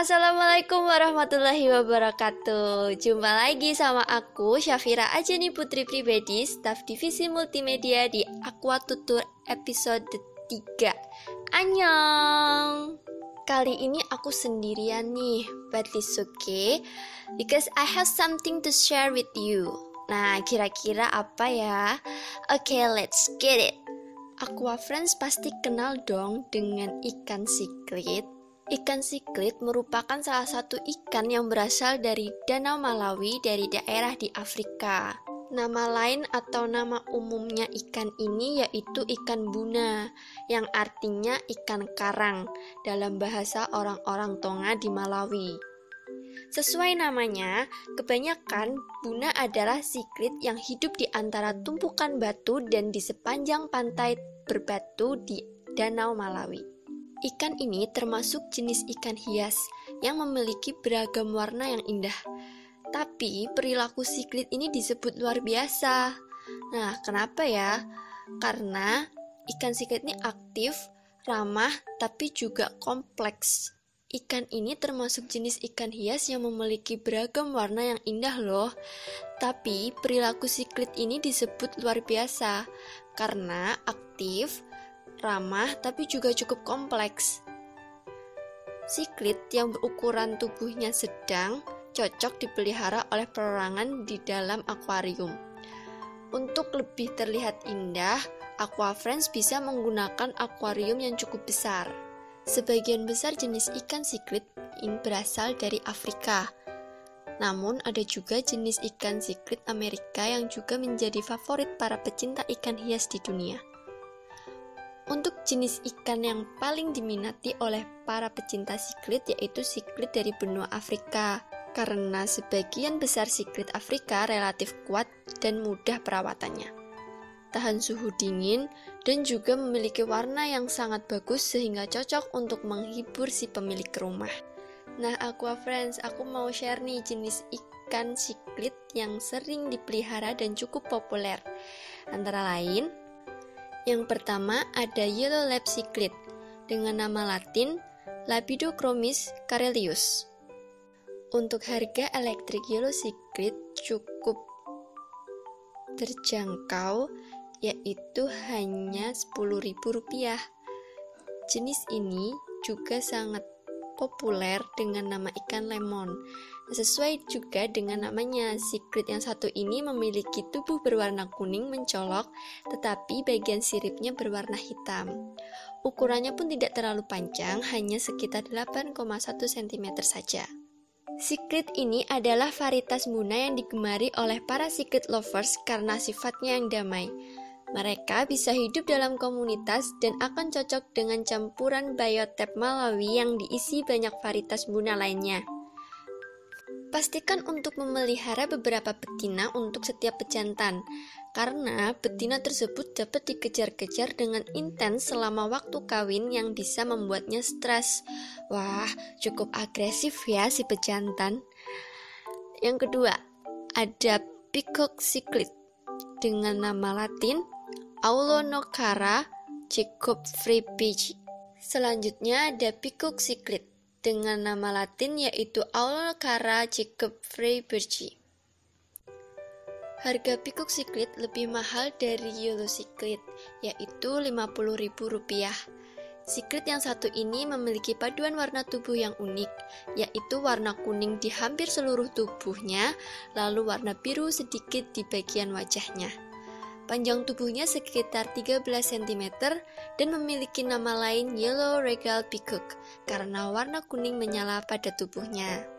Assalamualaikum warahmatullahi wabarakatuh. Jumpa lagi sama aku Syafira Ajani Putri Pribadi Staf Divisi Multimedia di Aqua Tutur episode 3 Annyeong! Kali ini aku sendirian nih But it's okay Because I have something to share with you. Nah kira-kira apa ya? Oke okay, let's get it. Aqua Friends pasti kenal dong dengan ikan siklit Ikan siklit merupakan salah satu ikan yang berasal dari Danau Malawi dari daerah di Afrika. Nama lain atau nama umumnya ikan ini yaitu ikan buna, yang artinya ikan karang dalam bahasa orang-orang Tonga di Malawi. Sesuai namanya, kebanyakan buna adalah siklit yang hidup di antara tumpukan batu dan di sepanjang pantai berbatu di Danau Malawi. Ikan ini termasuk jenis ikan hias yang memiliki beragam warna yang indah. Tapi perilaku siklit ini disebut luar biasa. Nah, kenapa ya? Karena ikan siklit ini aktif, ramah, tapi juga kompleks. Ikan ini termasuk jenis ikan hias yang memiliki beragam warna yang indah loh. Tapi perilaku siklit ini disebut luar biasa karena aktif, ramah, tapi juga cukup kompleks. Siklit yang berukuran tubuhnya sedang cocok dipelihara oleh perorangan di dalam akuarium. Untuk lebih terlihat indah, Aqua Friends bisa menggunakan akuarium yang cukup besar. Sebagian besar jenis ikan siklit ini berasal dari Afrika. Namun ada juga jenis ikan siklit Amerika yang juga menjadi favorit para pecinta ikan hias di dunia. Untuk jenis ikan yang paling diminati oleh para pecinta siklit yaitu siklit dari benua Afrika, karena sebagian besar siklit Afrika relatif kuat dan mudah perawatannya. Tahan suhu dingin dan juga memiliki warna yang sangat bagus sehingga cocok untuk menghibur si pemilik rumah. Nah, Aqua Friends, aku mau share nih jenis ikan siklit yang sering dipelihara dan cukup populer. Antara lain, yang pertama ada Yellow Lab Cichlid dengan nama latin Labidochromis carelius. Untuk harga elektrik Yellow Cichlid cukup terjangkau yaitu hanya Rp10.000. Jenis ini juga sangat populer dengan nama ikan lemon. Sesuai juga dengan namanya, sikrit yang satu ini memiliki tubuh berwarna kuning mencolok, tetapi bagian siripnya berwarna hitam. Ukurannya pun tidak terlalu panjang, hanya sekitar 8,1 cm saja. Sikrit ini adalah varietas muna yang digemari oleh para sikrit lovers karena sifatnya yang damai. Mereka bisa hidup dalam komunitas dan akan cocok dengan campuran biotep Malawi yang diisi banyak varietas bunga lainnya. Pastikan untuk memelihara beberapa betina untuk setiap pejantan, karena betina tersebut dapat dikejar-kejar dengan intens selama waktu kawin yang bisa membuatnya stres. Wah, cukup agresif ya si pejantan. Yang kedua, ada peacock cichlid dengan nama latin Aulonocara Jacob Freebridge. Selanjutnya ada Pikuk Cichlid dengan nama latin yaitu Aulonocara Jacob Freebridge. Harga Pikuk Cichlid lebih mahal dari Yellow Cichlid, yaitu Rp50.000. Secret yang satu ini memiliki paduan warna tubuh yang unik, yaitu warna kuning di hampir seluruh tubuhnya, lalu warna biru sedikit di bagian wajahnya. Panjang tubuhnya sekitar 13 cm dan memiliki nama lain Yellow Regal Peacock karena warna kuning menyala pada tubuhnya.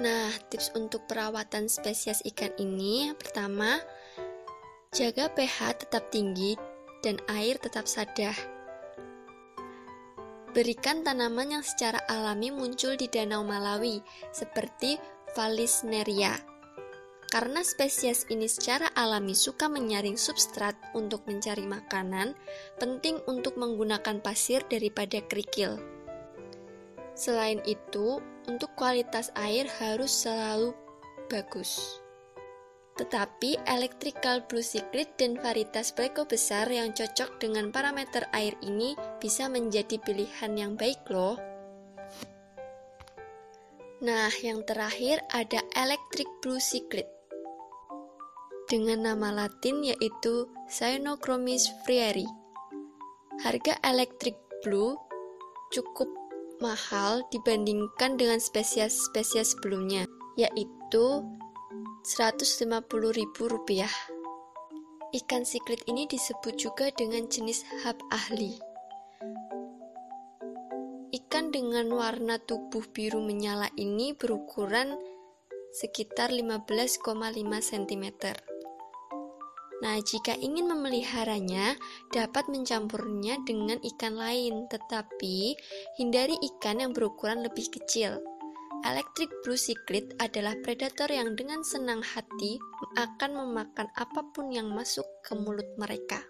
Nah, tips untuk perawatan spesies ikan ini pertama, jaga pH tetap tinggi dan air tetap sadah. Berikan tanaman yang secara alami muncul di Danau Malawi, seperti Valisneria. Karena spesies ini secara alami suka menyaring substrat untuk mencari makanan, penting untuk menggunakan pasir daripada kerikil. Selain itu, untuk kualitas air harus selalu bagus. Tetapi electrical blue cichlid dan varietas pleko besar yang cocok dengan parameter air ini bisa menjadi pilihan yang baik loh. Nah, yang terakhir ada Electric Blue Cichlid dengan nama latin yaitu Cyanochromis frieri. Harga Electric Blue cukup mahal dibandingkan dengan spesies-spesies sebelumnya, yaitu Rp150.000. Ikan siklit ini disebut juga dengan jenis hab ahli. Ikan dengan warna tubuh biru menyala ini berukuran sekitar 15,5 cm. Nah, jika ingin memeliharanya, dapat mencampurnya dengan ikan lain, tetapi hindari ikan yang berukuran lebih kecil. Electric blue cichlid adalah predator yang dengan senang hati akan memakan apa pun yang masuk ke mulut mereka.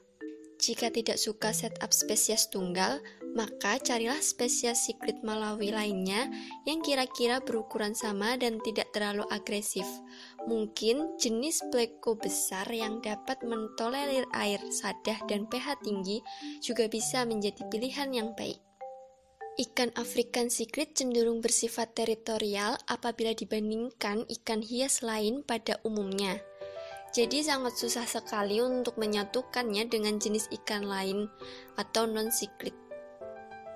Jika tidak suka setup spesies tunggal, maka carilah spesies siklit Malawi lainnya yang kira-kira berukuran sama dan tidak terlalu agresif. Mungkin jenis pleko besar yang dapat mentolerir air sadah dan pH tinggi juga bisa menjadi pilihan yang baik. Ikan African Siklit cenderung bersifat teritorial apabila dibandingkan ikan hias lain pada umumnya. Jadi sangat susah sekali untuk menyatukannya dengan jenis ikan lain atau non-siklit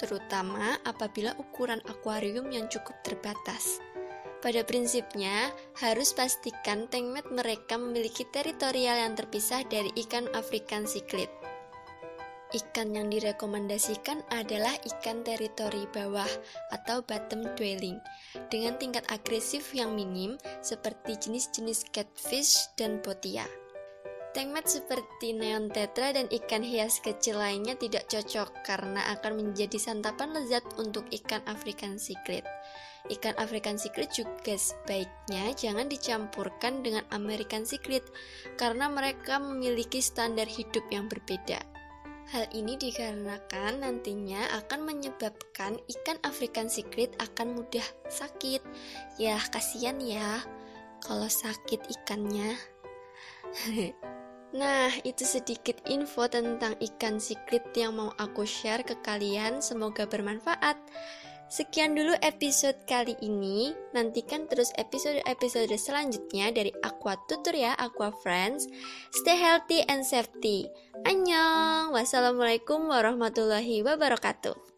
terutama apabila ukuran akuarium yang cukup terbatas. Pada prinsipnya, harus pastikan tankmat mereka memiliki teritorial yang terpisah dari ikan African cichlid. Ikan yang direkomendasikan adalah ikan teritori bawah atau bottom dwelling dengan tingkat agresif yang minim seperti jenis-jenis catfish dan botia. Tankmat seperti neon tetra dan ikan hias kecil lainnya tidak cocok karena akan menjadi santapan lezat untuk ikan African cichlid. Ikan African cichlid juga sebaiknya jangan dicampurkan dengan American cichlid karena mereka memiliki standar hidup yang berbeda. Hal ini dikarenakan nantinya akan menyebabkan ikan African cichlid akan mudah sakit. Ya, kasihan ya kalau sakit ikannya. Nah, itu sedikit info tentang ikan siklit yang mau aku share ke kalian. Semoga bermanfaat. Sekian dulu episode kali ini. Nantikan terus episode-episode selanjutnya dari Aqua Tutor ya, Aqua Friends. Stay healthy and safety. Annyeong. Wassalamualaikum warahmatullahi wabarakatuh.